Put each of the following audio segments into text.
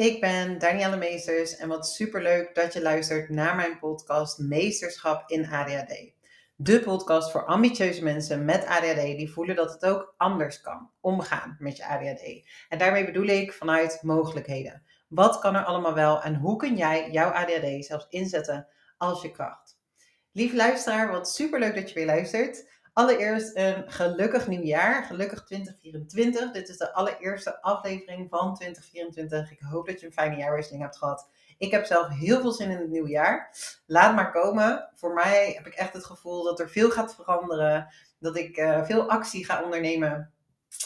Ik ben Danielle Meesters en wat superleuk dat je luistert naar mijn podcast Meesterschap in ADHD. De podcast voor ambitieuze mensen met ADHD die voelen dat het ook anders kan omgaan met je ADHD. En daarmee bedoel ik vanuit mogelijkheden. Wat kan er allemaal wel en hoe kun jij jouw ADHD zelfs inzetten als je kracht? Lieve luisteraar, wat superleuk dat je weer luistert. Allereerst een gelukkig nieuwjaar, gelukkig 2024. Dit is de allereerste aflevering van 2024. Ik hoop dat je een fijne jaarwisseling hebt gehad. Ik heb zelf heel veel zin in het nieuwe jaar. Laat maar komen. Voor mij heb ik echt het gevoel dat er veel gaat veranderen. Dat ik uh, veel actie ga ondernemen.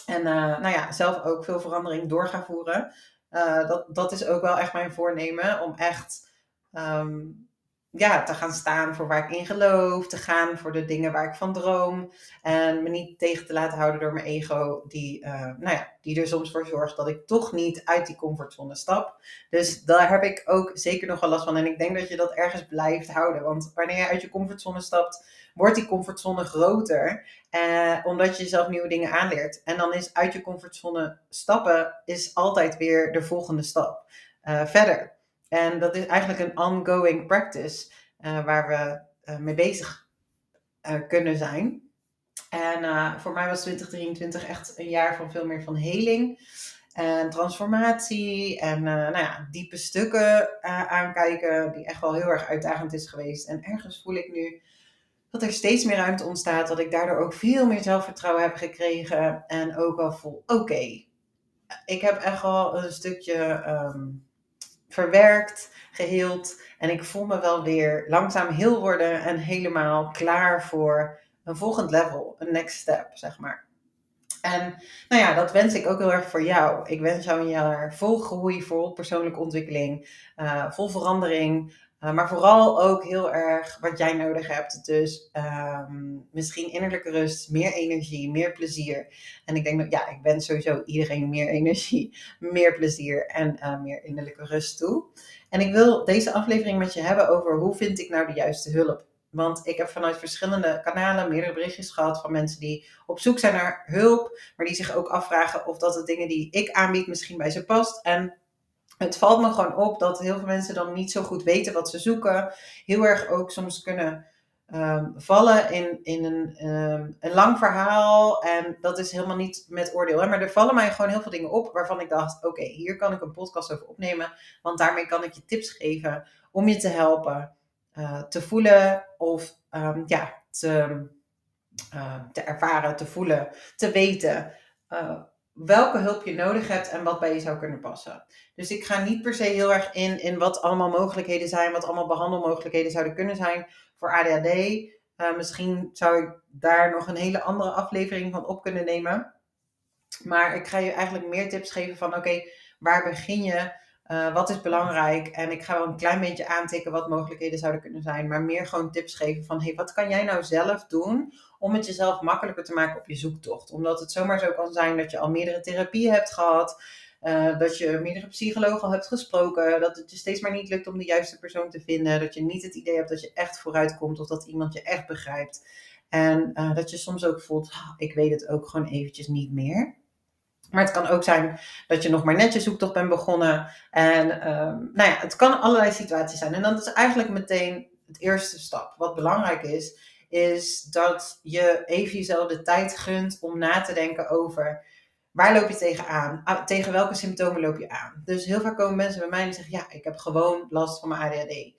En uh, nou ja, zelf ook veel verandering door ga voeren. Uh, dat, dat is ook wel echt mijn voornemen. Om echt um, ja, te gaan staan voor waar ik in geloof, te gaan voor de dingen waar ik van droom. En me niet tegen te laten houden door mijn ego, die, uh, nou ja, die er soms voor zorgt dat ik toch niet uit die comfortzone stap. Dus daar heb ik ook zeker nog wel last van. En ik denk dat je dat ergens blijft houden. Want wanneer je uit je comfortzone stapt, wordt die comfortzone groter. Eh, omdat je jezelf nieuwe dingen aanleert. En dan is uit je comfortzone stappen is altijd weer de volgende stap uh, verder. En dat is eigenlijk een ongoing practice uh, waar we uh, mee bezig uh, kunnen zijn. En voor mij was 2023 echt een jaar van veel meer van heling en transformatie en nou ja, diepe stukken aankijken, die echt wel heel erg uitdagend is geweest. En ergens voel ik nu dat er steeds meer ruimte ontstaat, dat ik daardoor ook veel meer zelfvertrouwen heb gekregen en ook wel voel, oké, ik heb echt wel een stukje um, verwerkt, geheeld. En ik voel me wel weer langzaam heel worden en helemaal klaar voor een volgend level, een next step, zeg maar. En nou ja, dat wens ik ook heel erg voor jou. Ik wens jou een jaar vol groei, vol persoonlijke ontwikkeling, uh, vol verandering. Uh, maar vooral ook heel erg wat jij nodig hebt. Dus um, misschien innerlijke rust, meer energie, meer plezier. En ik denk dat ja, ik wens sowieso iedereen meer energie, meer plezier en uh, meer innerlijke rust toe. En ik wil deze aflevering met je hebben over hoe vind ik nou de juiste hulp. Want ik heb vanuit verschillende kanalen meerdere berichtjes gehad van mensen die op zoek zijn naar hulp, maar die zich ook afvragen of dat de dingen die ik aanbied misschien bij ze past. En het valt me gewoon op dat heel veel mensen dan niet zo goed weten wat ze zoeken. Heel erg ook soms kunnen um, vallen in, in een, um, een lang verhaal. En dat is helemaal niet met oordeel. Hè? Maar er vallen mij gewoon heel veel dingen op waarvan ik dacht: oké, hier kan ik een podcast over opnemen. Want daarmee kan ik je tips geven om je te helpen uh, te voelen of um, ja, te, te ervaren, te voelen, te weten. Uh, welke hulp je nodig hebt en wat bij je zou kunnen passen. Dus ik ga niet per se heel erg in, in wat allemaal mogelijkheden zijn, wat allemaal behandelmogelijkheden zouden kunnen zijn voor ADHD. Uh, misschien zou ik daar nog een hele andere aflevering van op kunnen nemen. Maar ik ga je eigenlijk meer tips geven van oké, waar begin je? Uh, wat is belangrijk? En ik ga wel een klein beetje aantikken wat mogelijkheden zouden kunnen zijn. Maar meer gewoon tips geven van hey, wat kan jij nou zelf doen om het jezelf makkelijker te maken op je zoektocht? Omdat het zomaar zo kan zijn dat je al meerdere therapieën hebt gehad. Uh, dat je meerdere psychologen hebt gesproken. Dat het je steeds maar niet lukt om de juiste persoon te vinden. Dat je niet het idee hebt dat je echt vooruit komt of dat iemand je echt begrijpt. En uh, dat je soms ook voelt, ik weet het ook gewoon eventjes niet meer. Maar het kan ook zijn dat je nog maar net je zoektocht bent begonnen. En um, nou ja, het kan allerlei situaties zijn. En dan is eigenlijk meteen het eerste stap. Wat belangrijk is, is dat je even jezelf de tijd gunt om na te denken over waar loop je tegenaan? Ah, tegen welke symptomen loop je aan? Dus heel vaak komen mensen bij mij en zeggen, ja, ik heb gewoon last van mijn ADHD.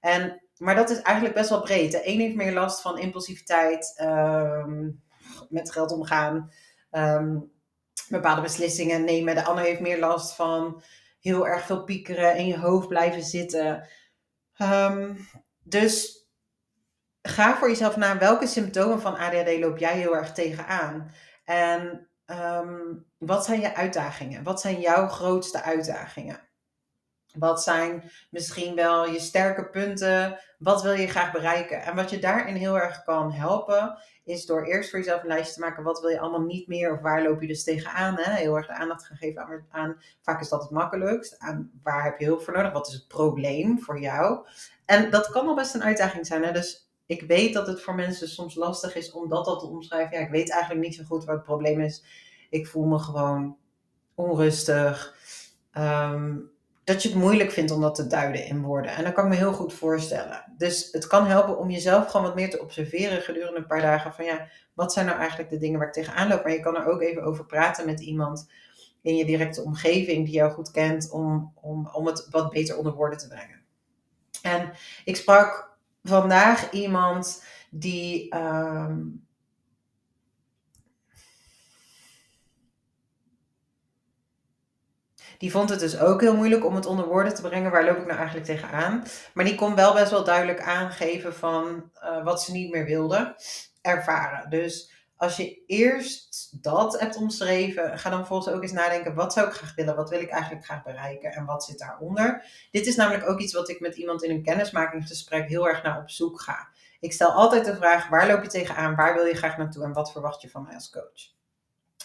En, maar dat is eigenlijk best wel breed. De een heeft meer last van impulsiviteit, um, met geld omgaan, um, bepaalde beslissingen nemen. De ander heeft meer last van heel erg veel piekeren in je hoofd blijven zitten. Um, dus ga voor jezelf na welke symptomen van ADHD loop jij heel erg tegenaan. En um, wat zijn je uitdagingen? Wat zijn jouw grootste uitdagingen? Wat zijn misschien wel je sterke punten? Wat wil je graag bereiken? En wat je daarin heel erg kan helpen, is door eerst voor jezelf een lijstje te maken. Wat wil je allemaal niet meer? Of waar loop je dus tegenaan? Hè? Heel erg de aandacht gaan geven aan. Vaak is dat het makkelijkst. Waar heb je hulp voor nodig? Wat is het probleem voor jou? En dat kan al best een uitdaging zijn. Hè? Dus ik weet dat het voor mensen soms lastig is om dat, dat te omschrijven. Ja, ik weet eigenlijk niet zo goed wat het probleem is. Ik voel me gewoon onrustig. Um, dat je het moeilijk vindt om dat te duiden in woorden. En dat kan ik me heel goed voorstellen. Dus het kan helpen om jezelf gewoon wat meer te observeren gedurende een paar dagen. Van ja, wat zijn nou eigenlijk de dingen waar ik tegenaan loop? Maar je kan er ook even over praten met iemand in je directe omgeving die jou goed kent. Om, om, om het wat beter onder woorden te brengen. En ik sprak vandaag iemand die. Ehm, Die vond het dus ook heel moeilijk om het onder woorden te brengen. Waar loop ik nou eigenlijk tegenaan? Maar die kon wel best wel duidelijk aangeven van uh, wat ze niet meer wilde ervaren. Dus als je eerst dat hebt omschreven, ga dan vervolgens ook eens nadenken: wat zou ik graag willen? Wat wil ik eigenlijk graag bereiken? En wat zit daaronder? Dit is namelijk ook iets wat ik met iemand in een kennismakingsgesprek heel erg naar op zoek ga. Ik stel altijd de vraag: waar loop je tegenaan? Waar wil je graag naartoe? En wat verwacht je van mij als coach?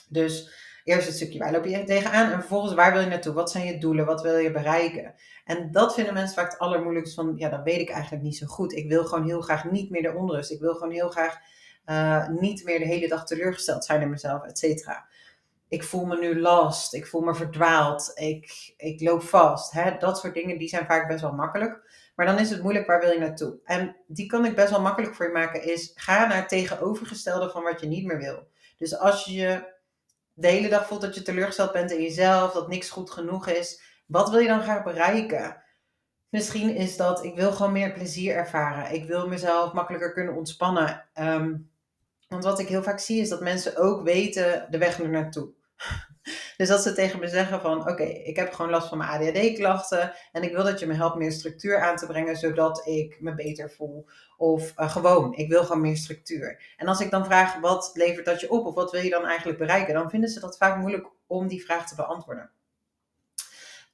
Dus Eerst het stukje waar loop je tegenaan en vervolgens waar wil je naartoe? Wat zijn je doelen? Wat wil je bereiken? En dat vinden mensen vaak het allermoeilijkst van, ja, dat weet ik eigenlijk niet zo goed. Ik wil gewoon heel graag niet meer de onrust. Ik wil gewoon heel graag uh, niet meer de hele dag teleurgesteld zijn in mezelf, et cetera. Ik voel me nu last, ik voel me verdwaald, ik, ik loop vast. Hè? Dat soort dingen, die zijn vaak best wel makkelijk. Maar dan is het moeilijk, waar wil je naartoe? En die kan ik best wel makkelijk voor je maken, is ga naar het tegenovergestelde van wat je niet meer wil. Dus als je de hele dag voelt dat je teleurgesteld bent in jezelf, dat niks goed genoeg is, wat wil je dan graag bereiken? Misschien is dat, ik wil gewoon meer plezier ervaren. Ik wil mezelf makkelijker kunnen ontspannen. Ehm, want wat ik heel vaak zie is dat mensen ook weten de weg er naartoe. Dus dat ze tegen me zeggen van oké, ik heb gewoon last van mijn ADHD-klachten en ik wil dat je me helpt meer structuur aan te brengen zodat ik me beter voel. Of uh, gewoon, ik wil gewoon meer structuur. En als ik dan vraag wat levert dat je op of wat wil je dan eigenlijk bereiken, dan vinden ze dat vaak moeilijk om die vraag te beantwoorden.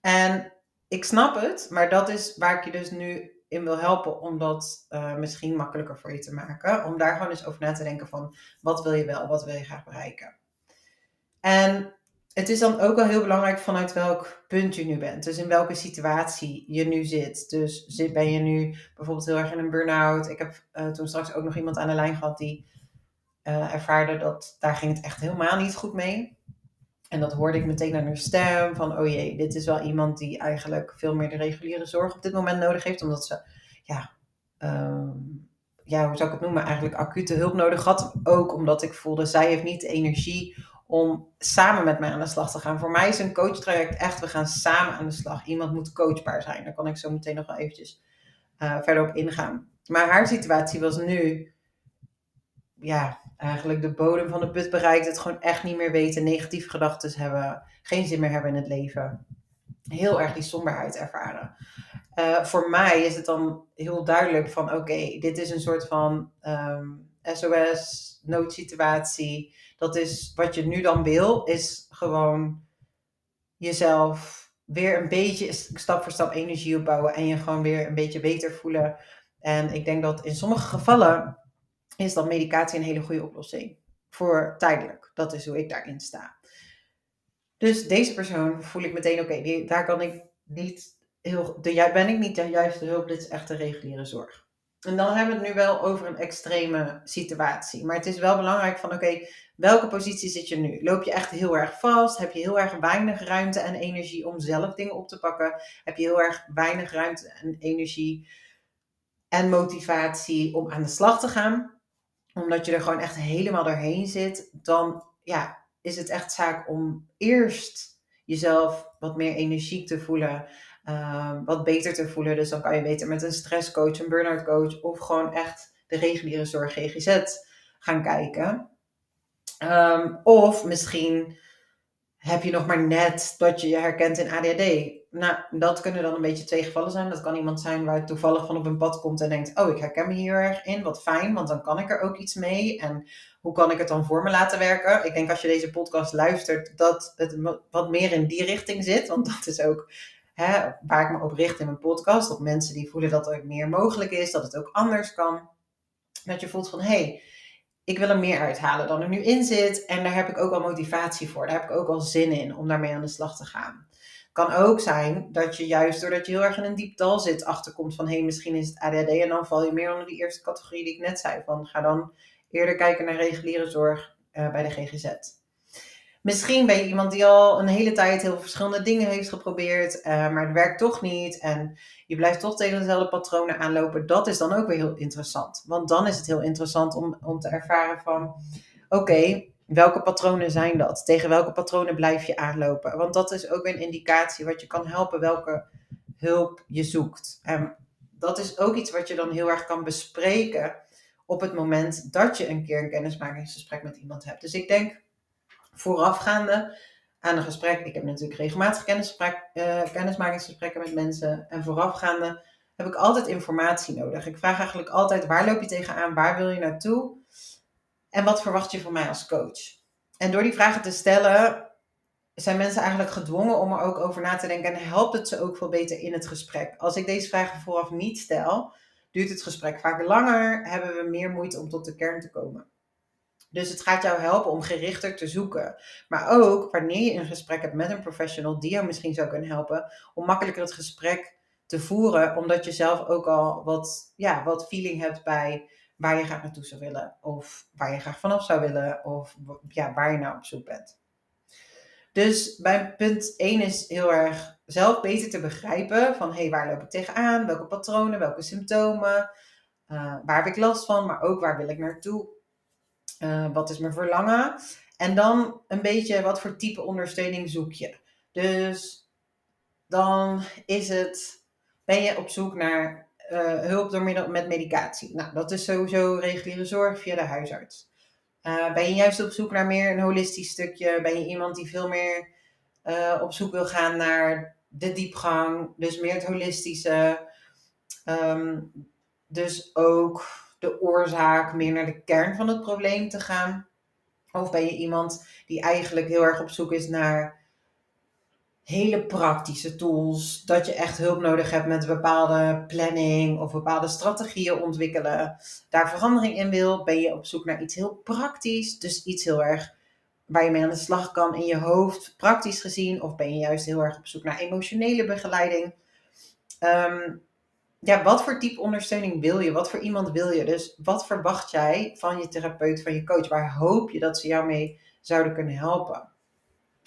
En ik snap het, maar dat is waar ik je dus nu in wil helpen om dat uh, misschien makkelijker voor je te maken. Om daar gewoon eens over na te denken van wat wil je wel, wat wil je graag bereiken. En het is dan ook wel heel belangrijk vanuit welk punt je nu bent. Dus in welke situatie je nu zit. Dus zit, ben je nu bijvoorbeeld heel erg in een burn-out. Ik heb uh, toen straks ook nog iemand aan de lijn gehad die uh, ervaarde dat daar ging het echt helemaal niet goed mee. En dat hoorde ik meteen aan haar stem van, oh jee, dit is wel iemand die eigenlijk veel meer de reguliere zorg op dit moment nodig heeft. Omdat ze, ja, um, ja, hoe zou ik het noemen, eigenlijk acute hulp nodig had. Ook omdat ik voelde, zij heeft niet de energie om samen met mij aan de slag te gaan. Voor mij is een coachtraject echt, we gaan samen aan de slag. Iemand moet coachbaar zijn. Daar kan ik zo meteen nog wel eventjes uh, verder op ingaan. Maar haar situatie was nu, ja, eigenlijk de bodem van de put bereikt. Het gewoon echt niet meer weten, negatieve gedachten hebben, geen zin meer hebben in het leven. Heel erg die somberheid ervaren. Uh, voor mij is het dan heel duidelijk van oké, dit is een soort van um, ehm, SOS, noodsituatie dat is wat je nu dan wil, is gewoon jezelf weer een beetje stap voor stap energie opbouwen en je gewoon weer een beetje beter voelen. En ik denk dat in sommige gevallen is dan medicatie een hele goede oplossing. Voor tijdelijk. Dat is hoe ik daarin sta. Dus deze persoon voel ik meteen, oké, daar kan ik niet heel, de, ben ik niet de juiste hulp, dit is echt de reguliere zorg. En dan hebben we het nu wel over een extreme situatie. Maar het is wel belangrijk van oké, welke positie zit je nu? Loop je echt heel erg vast? Heb je heel erg weinig ruimte en energie om zelf dingen op te pakken? Heb je heel erg weinig ruimte en energie en motivatie om aan de slag te gaan? Omdat je er gewoon echt helemaal doorheen zit, dan ja, is het echt zaak om eerst jezelf wat meer energiek te voelen. Ehm, wat beter te voelen. Dus dan kan je beter met een stresscoach, een burn-out coach of gewoon echt de reguliere zorg GGZ gaan kijken. Ehm, of misschien heb je nog maar net dat je je herkent in ADHD. Nou, dat kunnen dan een beetje twee gevallen zijn. Dat kan iemand zijn waar toevallig van op een pad komt en denkt: Oh, ik herken me hier erg in. Wat fijn, want dan kan ik er ook iets mee. En hoe kan ik het dan voor me laten werken? Ik denk als je deze podcast luistert, dat het wat meer in die richting zit. Want dat is ook hè, waar ik me op richt in mijn podcast. Op mensen die voelen dat er meer mogelijk is, dat het ook anders kan. Dat je voelt van hey, ik wil er meer uithalen dan er nu in zit. En daar heb ik ook al motivatie voor. Daar heb ik ook al zin in om daarmee aan de slag te gaan. Kan ook zijn dat je juist doordat je heel erg in een diep dal zit, achterkomt van hé, hey, misschien is het ADHD. En dan val je meer onder die eerste categorie die ik net zei. Van ga dan eerder kijken naar reguliere zorg uh, bij de GGZ. Misschien ben je iemand die al een hele tijd heel verschillende dingen heeft geprobeerd, uh, maar het werkt toch niet. En je blijft toch tegen dezelfde patronen aanlopen. Dat is dan ook weer heel interessant. Want dan is het heel interessant om, om te ervaren van, oké, welke patronen zijn dat? Tegen welke patronen blijf je aanlopen? Want dat is ook een indicatie wat je kan helpen, welke hulp je zoekt. En dat is ook iets wat je dan heel erg kan bespreken op het moment dat je een keer een kennismakingsgesprek met iemand hebt. Dus ik denk voorafgaande aan een gesprek, ik heb natuurlijk regelmatig uh, kennismakingsgesprekken met mensen en voorafgaande heb ik altijd informatie nodig. Ik vraag eigenlijk altijd waar loop je tegenaan, waar wil je naartoe en wat verwacht je van mij als coach. En door die vragen te stellen zijn mensen eigenlijk gedwongen om er ook over na te denken en helpt het ze ook veel beter in het gesprek. Als ik deze vragen vooraf niet stel, duurt het gesprek vaak langer, hebben we meer moeite om tot de kern te komen. Dus het gaat jou helpen om gerichter te zoeken. Maar ook wanneer je een gesprek hebt met een professional die jou misschien zou kunnen helpen, om makkelijker het gesprek te voeren, omdat je zelf ook al wat, ja, wat feeling hebt bij waar je graag naartoe zou willen, of waar je graag vanaf zou willen, of ja, waar je nou op zoek bent. Dus bij punt 1 is heel erg zelf beter te begrijpen van hé, hey, waar loop ik tegenaan, welke patronen, welke symptomen, uh, waar heb ik last van, maar ook waar wil ik naartoe, uh, wat is mijn verlangen. En dan een beetje wat voor type ondersteuning zoek je. Dus dan is het, ben je op zoek naar uh, hulp door middel met medicatie. Nou, dat is sowieso reguliere zorg via de huisarts. Uh, ben je juist op zoek naar meer een holistisch stukje? Ben je iemand die veel meer uh, op zoek wil gaan naar de diepgang, dus meer het holistische? Um, dus ook de oorzaak, meer naar de kern van het probleem te gaan? Of ben je iemand die eigenlijk heel erg op zoek is naar hele praktische tools. Dat je echt hulp nodig hebt met bepaalde planning of bepaalde strategieën ontwikkelen. Daar verandering in wil. Ben je op zoek naar iets heel praktisch. Dus iets heel erg waar je mee aan de slag kan in je hoofd, praktisch gezien. Of ben je juist heel erg op zoek naar emotionele begeleiding. Um, ja, wat voor type ondersteuning wil je? Wat voor iemand wil je? Dus wat verwacht jij van je therapeut, van je coach? Waar hoop je dat ze jou mee zouden kunnen helpen?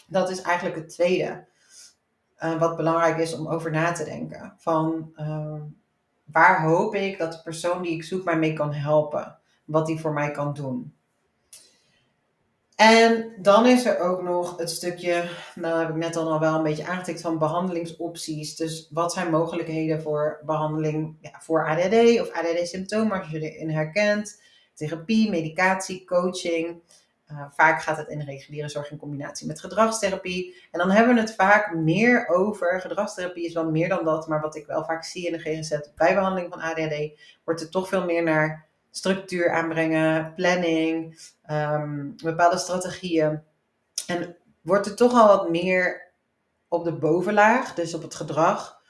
Dat is eigenlijk het tweede. Uh, wat belangrijk is om over na te denken. Van uh, waar hoop ik dat de persoon die ik zoek mij mee kan helpen? Wat die voor mij kan doen. En dan is er ook nog het stukje, nou heb ik net al wel een beetje aangetikt, van behandelingsopties. Dus wat zijn mogelijkheden voor behandeling ja, voor ADD of ADD-symptomen als je erin herkent? Therapie, medicatie, coaching. Uh, vaak gaat het in reguliere zorg in combinatie met gedragstherapie. En dan hebben we het vaak meer over. Gedragstherapie is wel meer dan dat, maar wat ik wel vaak zie in de GGZ bij behandeling van ADHD, wordt er toch veel meer naar structuur aanbrengen, planning, um, bepaalde strategieën. En wordt er toch al wat meer op de bovenlaag, dus op het gedrag.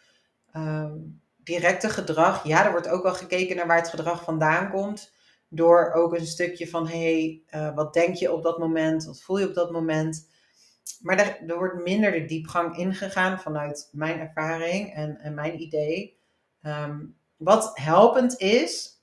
Um, directe gedrag, ja, er wordt ook wel gekeken naar waar het gedrag vandaan komt. Door ook een stukje van, hey, uh, wat denk je op dat moment? Wat voel je op dat moment? Maar er, er wordt minder de diepgang ingegaan vanuit mijn ervaring en, en mijn idee. Um, wat helpend is,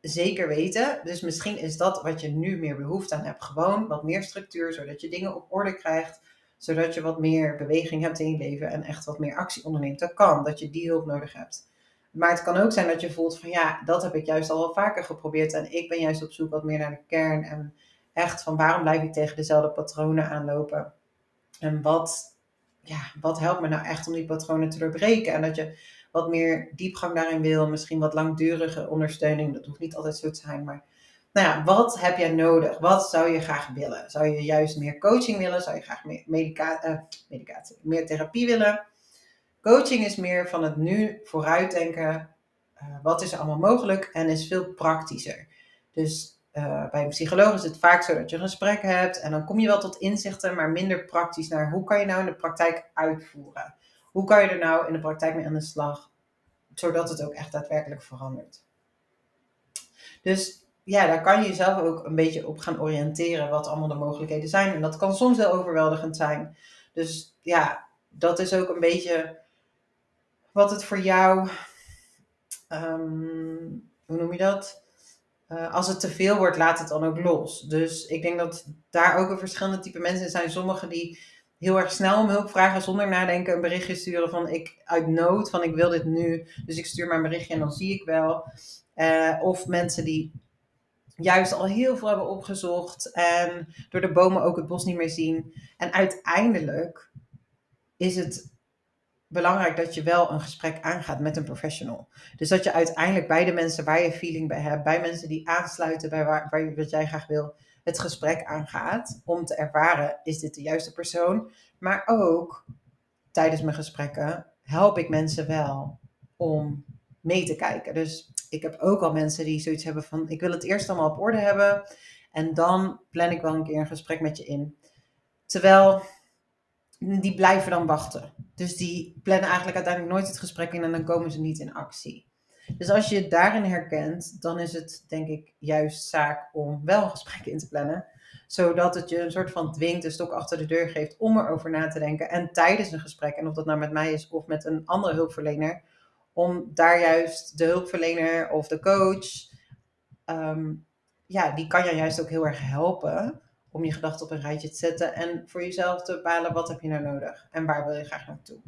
zeker weten. Dus misschien is dat wat je nu meer behoefte aan hebt. Gewoon wat meer structuur, zodat je dingen op orde krijgt. Zodat je wat meer beweging hebt in je leven en echt wat meer actie onderneemt. Dat kan, dat je die hulp nodig hebt. Maar het kan ook zijn dat je voelt van ja, dat heb ik juist al wel vaker geprobeerd. En ik ben juist op zoek wat meer naar de kern. En echt van waarom blijf ik tegen dezelfde patronen aanlopen? En wat, ja, wat helpt me nou echt om die patronen te doorbreken? En dat je wat meer diepgang daarin wil, misschien wat langdurige ondersteuning. Dat hoeft niet altijd zo te zijn, maar nou ja, wat heb jij nodig? Wat zou je graag willen? Zou je juist meer coaching willen? Zou je graag meer uh, medicatie, meer therapie willen? Coaching is meer van het nu vooruitdenken. Uh, wat is er allemaal mogelijk? En is veel praktischer. Dus uh, bij een psycholoog is het vaak zo dat je een gesprek hebt en dan kom je wel tot inzichten, maar minder praktisch naar hoe kan je nou in de praktijk uitvoeren. Hoe kan je er nou in de praktijk mee aan de slag, zodat het ook echt daadwerkelijk verandert? Dus ja, daar kan je jezelf ook een beetje op gaan oriënteren wat allemaal de mogelijkheden zijn. En dat kan soms heel overweldigend zijn. Dus ja, dat is ook een beetje wat het voor jou, um, hoe noem je dat? uh, als het te veel wordt, laat het dan ook los. Dus ik denk dat daar ook een verschillende type mensen zijn. Sommigen die heel erg snel om hulp vragen zonder nadenken een berichtje sturen van ik uit nood, van ik wil dit nu. Dus ik stuur mijn berichtje en dan zie ik wel. Uh, of mensen die juist al heel veel hebben opgezocht en door de bomen ook het bos niet meer zien. En uiteindelijk is het belangrijk dat je wel een gesprek aangaat met een professional. Dus dat je uiteindelijk bij de mensen waar je feeling bij hebt, bij mensen die aansluiten bij waar, waar wat jij graag wil, het gesprek aangaat om te ervaren, is dit de juiste persoon? Maar ook tijdens mijn gesprekken help ik mensen wel om mee te kijken. Dus ik heb ook al mensen die zoiets hebben van, ik wil het eerst allemaal op orde hebben en dan plan ik wel een keer een gesprek met je in. Terwijl die blijven dan wachten. Dus die plannen eigenlijk uiteindelijk nooit het gesprek in en dan komen ze niet in actie. Dus als je het daarin herkent, dan is het denk ik juist zaak om wel een gesprek in te plannen. Zodat het je een soort van dwingt, een stok achter de deur geeft om erover na te denken. En tijdens een gesprek, en of dat nou met mij is of met een andere hulpverlener, om daar juist de hulpverlener of de coach, ehm, ja, die kan je juist ook heel erg helpen om je gedachten op een rijtje te zetten en voor jezelf te bepalen wat heb je nou nodig en waar wil je graag naartoe.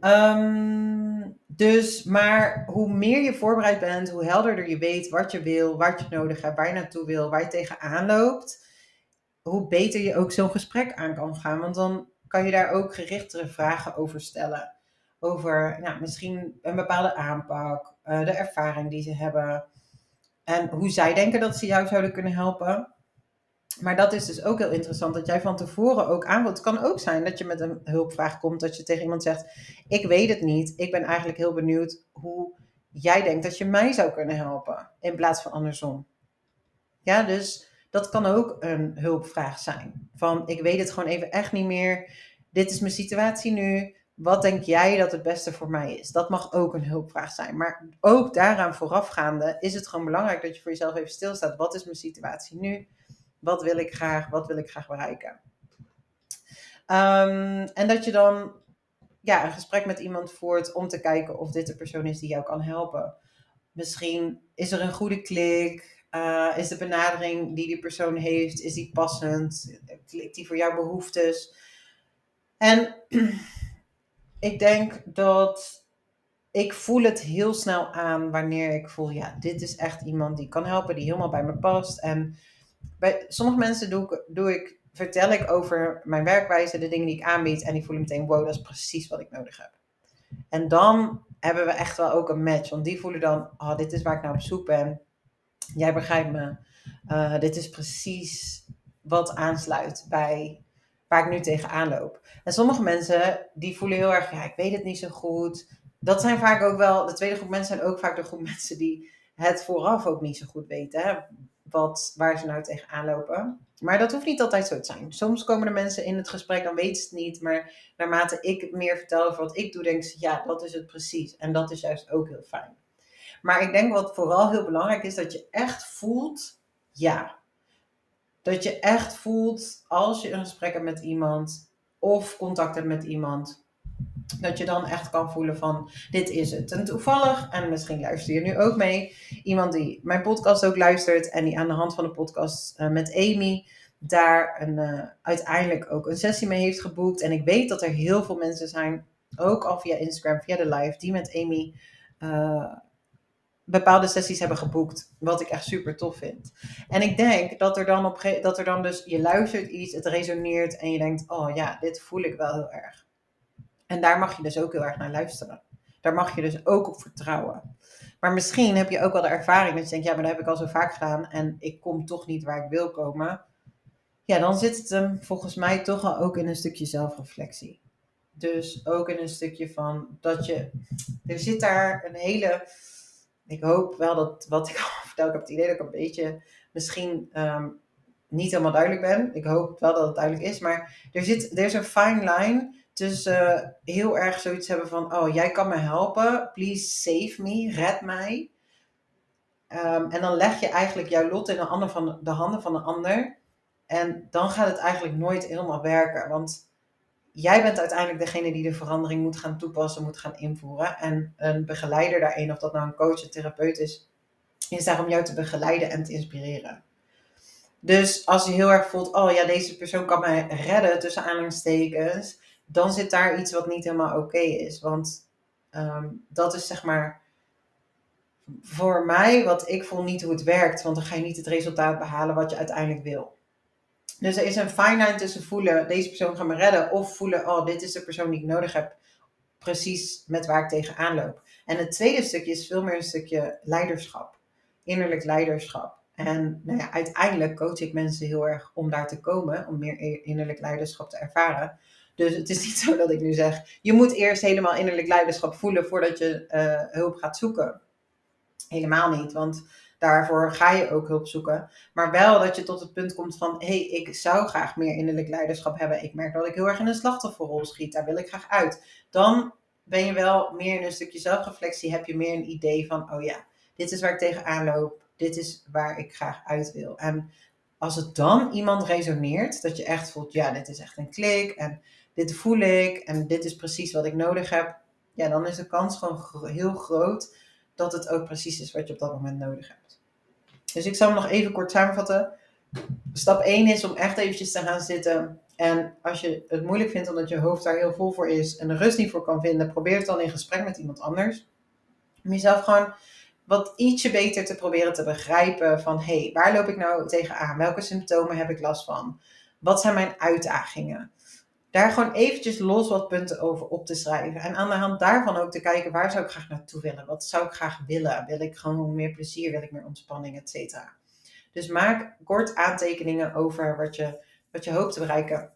Um, dus, maar hoe meer je voorbereid bent, hoe helderder je weet wat je wil, wat je nodig hebt, waar je naartoe wil, waar je tegenaan loopt, hoe beter je ook zo'n gesprek aan kan gaan. Want dan kan je daar ook gerichtere vragen over stellen. Over nou, misschien een bepaalde aanpak, uh, de ervaring die ze hebben en hoe zij denken dat ze jou zouden kunnen helpen. Maar dat is dus ook heel interessant, dat jij van tevoren ook aanvoelt. Het kan ook zijn dat je met een hulpvraag komt, dat je tegen iemand zegt: Ik weet het niet, ik ben eigenlijk heel benieuwd hoe jij denkt dat je mij zou kunnen helpen, in plaats van andersom. Ja, dus dat kan ook een hulpvraag zijn. Van: Ik weet het gewoon even echt niet meer, dit is mijn situatie nu. Wat denk jij dat het beste voor mij is? Dat mag ook een hulpvraag zijn. Maar ook daaraan voorafgaande is het gewoon belangrijk dat je voor jezelf even stilstaat. Wat is mijn situatie nu? Wat wil ik graag? Wat wil ik graag bereiken? Ehm, en dat je dan ja, een gesprek met iemand voert om te kijken of dit de persoon is die jou kan helpen. Misschien is er een goede klik. Uh, is de benadering die die persoon heeft, is die passend? Klikt die voor jouw behoeftes? En ik denk dat ik voel het heel snel aan wanneer ik voel, ja, dit is echt iemand die kan helpen, die helemaal bij me past. En bij sommige mensen doe ik, doe ik, vertel ik over mijn werkwijze, de dingen die ik aanbied. En die voelen meteen, wow, dat is precies wat ik nodig heb. En dan hebben we echt wel ook een match. Want die voelen dan, oh, dit is waar ik naar op zoek ben. Jij begrijpt me. Uh, dit is precies wat aansluit bij waar ik nu tegenaan loop. En sommige mensen, die voelen heel erg, ja, ik weet het niet zo goed. Dat zijn vaak ook wel, de tweede groep mensen zijn ook vaak de groep mensen die het vooraf ook niet zo goed weten. Hè? Wat, waar ze nou tegenaan lopen. Maar dat hoeft niet altijd zo te zijn. Soms komen de mensen in het gesprek, dan weten ze het niet. Maar naarmate ik meer vertel over wat ik doe, denk ze, ja, dat is het precies. En dat is juist ook heel fijn. Maar ik denk wat vooral heel belangrijk is, dat je echt voelt, ja. Dat je echt voelt, als je een gesprek hebt met iemand, of contact hebt met iemand, dat je dan echt kan voelen van dit is het. En toevallig, en misschien luister je nu ook mee, iemand die mijn podcast ook luistert en die aan de hand van de podcast uh, met Amy daar een, uh, uiteindelijk ook een sessie mee heeft geboekt. En ik weet dat er heel veel mensen zijn, ook al via Instagram, via de live, die met Amy uh, bepaalde sessies hebben geboekt. Wat ik echt super tof vind. En ik denk dat er dan op dat er dan dus, je luistert iets, het resoneert en je denkt, oh ja, dit voel ik wel heel erg. En daar mag je dus ook heel erg naar luisteren. Daar mag je dus ook op vertrouwen. Maar misschien heb je ook wel de ervaring dat je denkt, ja, maar dat heb ik al zo vaak gedaan en ik kom toch niet waar ik wil komen. Ja, dan zit het hem volgens mij toch al ook in een stukje zelfreflectie. Dus ook in een stukje van dat je, er zit daar een hele, ik hoop wel dat wat ik al vertel, ik heb het idee dat ik een beetje misschien ehm, niet helemaal duidelijk ben. Ik hoop wel dat het duidelijk is, maar er zit, er is een fine line dus uh, heel erg zoiets hebben van, oh, jij kan me helpen, please save me, red mij. Um, en dan leg je eigenlijk jouw lot in de, van de handen van een ander. En dan gaat het eigenlijk nooit helemaal werken. Want jij bent uiteindelijk degene die de verandering moet gaan toepassen, moet gaan invoeren. En een begeleider daarin, of dat nou een coach, een therapeut is, is daar om jou te begeleiden en te inspireren. Dus als je heel erg voelt, oh ja, deze persoon kan mij redden tussen aanhalingstekens, dan zit daar iets wat niet helemaal oké is. Want ehm, dat is zeg maar voor mij wat ik voel niet hoe het werkt, want dan ga je niet het resultaat behalen wat je uiteindelijk wil. Dus er is een fine line tussen voelen, deze persoon gaat me redden, of voelen, oh, dit is de persoon die ik nodig heb, precies met waar ik tegenaan loop. En het tweede stukje is veel meer een stukje leiderschap, innerlijk leiderschap. En nou ja, uiteindelijk coach ik mensen heel erg om daar te komen, om meer innerlijk leiderschap te ervaren. Dus het is niet zo dat ik nu zeg, je moet eerst helemaal innerlijk leiderschap voelen voordat je uh, hulp gaat zoeken. Helemaal niet, want daarvoor ga je ook hulp zoeken. Maar wel dat je tot het punt komt van, hé, hey, ik zou graag meer innerlijk leiderschap hebben. Ik merk dat ik heel erg in een slachtofferrol schiet, daar wil ik graag uit. Dan ben je wel meer in een stukje zelfreflectie, heb je meer een idee van, oh ja, dit is waar ik tegenaan loop, dit is waar ik graag uit wil. En als het dan iemand resoneert, dat je echt voelt, ja, dit is echt een klik en dit voel ik en dit is precies wat ik nodig heb, ja, dan is de kans gewoon heel groot dat het ook precies is wat je op dat moment nodig hebt. Dus ik zal hem nog even kort samenvatten. Stap 1 is om echt eventjes te gaan zitten. En als je het moeilijk vindt omdat je hoofd daar heel vol voor is en de rust niet voor kan vinden, probeer het dan in gesprek met iemand anders. Om jezelf gewoon wat ietsje beter te proberen te begrijpen van hé, hey, waar loop ik nou tegenaan? Welke symptomen heb ik last van? Wat zijn mijn uitdagingen? Daar gewoon eventjes los wat punten over op te schrijven. En aan de hand daarvan ook te kijken, waar zou ik graag naartoe willen? Wat zou ik graag willen? Wil ik gewoon meer plezier? Wil ik meer ontspanning, et cetera? Dus maak kort aantekeningen over wat je, wat je hoopt te bereiken,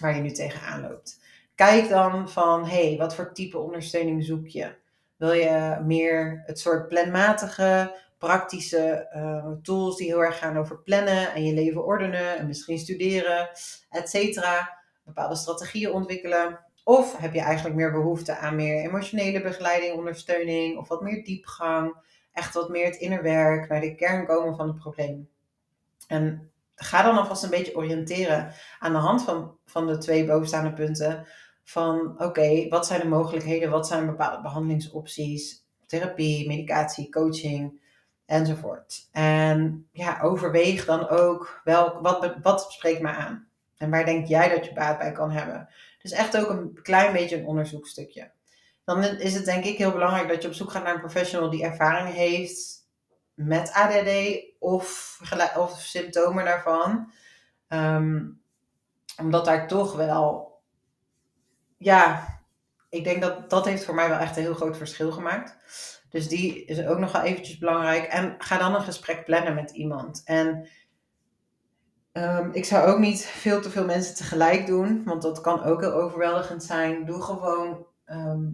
waar je nu tegenaan loopt. Kijk dan van, hey, wat voor type ondersteuning zoek je? Wil je meer het soort planmatige, praktische uh, tools die heel erg gaan over plannen en je leven ordenen en misschien studeren, et cetera? Bepaalde strategieën ontwikkelen? Of heb je eigenlijk meer behoefte aan meer emotionele begeleiding, ondersteuning of wat meer diepgang? Echt wat meer het innerwerk, naar de kern komen van het probleem. En ga dan alvast een beetje oriënteren aan de hand van, van de twee bovenstaande punten. Van oké, wat zijn de mogelijkheden? Wat zijn bepaalde behandelingsopties? Therapie, medicatie, coaching enzovoort. En ja, overweeg dan ook welk, wat, wat spreekt me aan. En waar denk jij dat je baat bij kan hebben? Dus echt ook een klein beetje een onderzoekstukje. Dan is het denk ik heel belangrijk dat je op zoek gaat naar een professional die ervaring heeft met ADD of, of symptomen daarvan. Ehm, omdat daar toch wel, ja, ik denk dat dat heeft voor mij wel echt een heel groot verschil gemaakt. Dus die is ook nog wel eventjes belangrijk. En ga dan een gesprek plannen met iemand. En Ehm, ik zou ook niet veel te veel mensen tegelijk doen, want dat kan ook heel overweldigend zijn. Doe gewoon, ehm,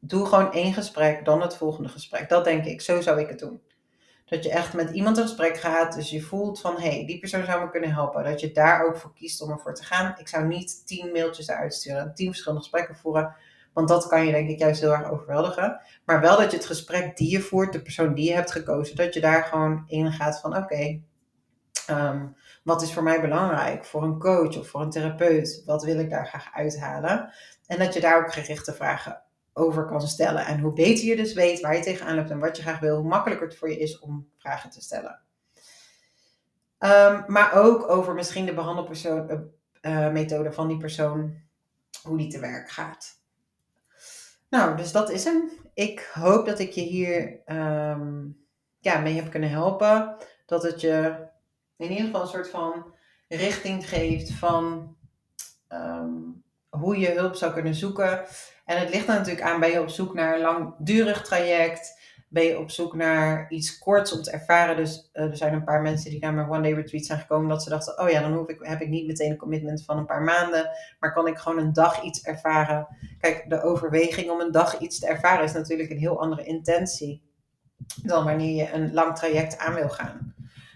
doe gewoon één gesprek, dan het volgende gesprek. Dat denk ik, zo zou ik het doen. Dat je echt met iemand een gesprek gaat, dus je voelt van hé, hey, die persoon zou me kunnen helpen. Dat je daar ook voor kiest om ervoor te gaan. Ik zou niet tien mailtjes eruit sturen, tien verschillende gesprekken voeren, want dat kan je denk ik juist heel erg overweldigen. Maar wel dat je het gesprek die je voert, de persoon die je hebt gekozen, dat je daar gewoon in gaat van oké, ehm, wat is voor mij belangrijk voor een coach of voor een therapeut? Wat wil ik daar graag uithalen? En dat je daar ook gerichte vragen over kan stellen. En hoe beter je dus weet waar je tegenaan loopt en wat je graag wil, hoe makkelijker het voor je is om vragen te stellen. Ehm, maar ook over misschien de behandelmethode uh, uh, van die persoon, hoe die te werk gaat. Nou, dus dat is hem. Ik hoop dat ik je hier um, ja, mee heb kunnen helpen. Dat het je in ieder geval een soort van richting geeft van ehm, hoe je hulp zou kunnen zoeken. En het ligt er natuurlijk aan, ben je op zoek naar een langdurig traject? Ben je op zoek naar iets korts om te ervaren? Dus uh, er zijn een paar mensen die naar mijn one day retreat zijn gekomen. Dat ze dachten, oh ja, dan hoef ik, heb ik niet meteen een commitment van een paar maanden. Maar kan ik gewoon een dag iets ervaren? Kijk, de overweging om een dag iets te ervaren is natuurlijk een heel andere intentie. Dan wanneer je een lang traject aan wil gaan.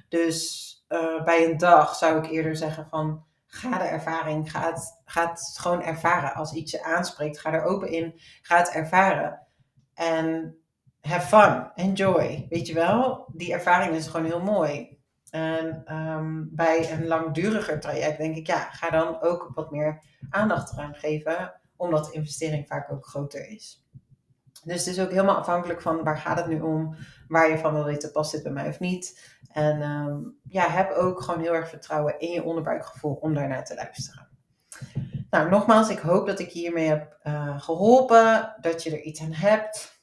Dus uh, bij een dag zou ik eerder zeggen van ga de ervaring, ga het, ga het gewoon ervaren. Als iets je aanspreekt, ga er open in, ga het ervaren. En have fun, enjoy. Weet je wel, die ervaring is gewoon heel mooi. En um, bij een langduriger traject denk ik, ja, ga dan ook wat meer aandacht eraan geven, omdat de investering vaak ook groter is. Dus het is ook helemaal afhankelijk van waar gaat het nu om, waar je van wil weten, past dit bij mij of niet. En ehm, ja, heb ook gewoon heel erg vertrouwen in je onderbuikgevoel om daarnaar te luisteren. Nou, nogmaals, ik hoop dat ik hiermee heb uh, geholpen, dat je er iets aan hebt.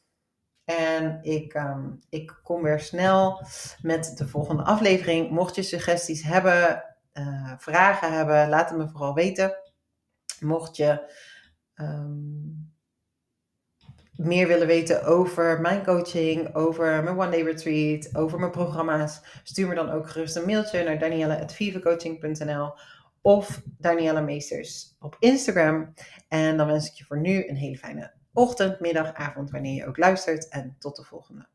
En ik, ehm, ik kom weer snel met de volgende aflevering. Mocht je suggesties hebben, uh, vragen hebben, laat het me vooral weten. Mocht je um, meer willen weten over mijn coaching, over mijn one day retreat, over mijn programma's, stuur me dan ook gerust een mailtje naar danielle.vivecoaching.nl of Danielle Meesters op Instagram. En dan wens ik je voor nu een hele fijne ochtend, middag, avond, wanneer je ook luistert. En tot de volgende.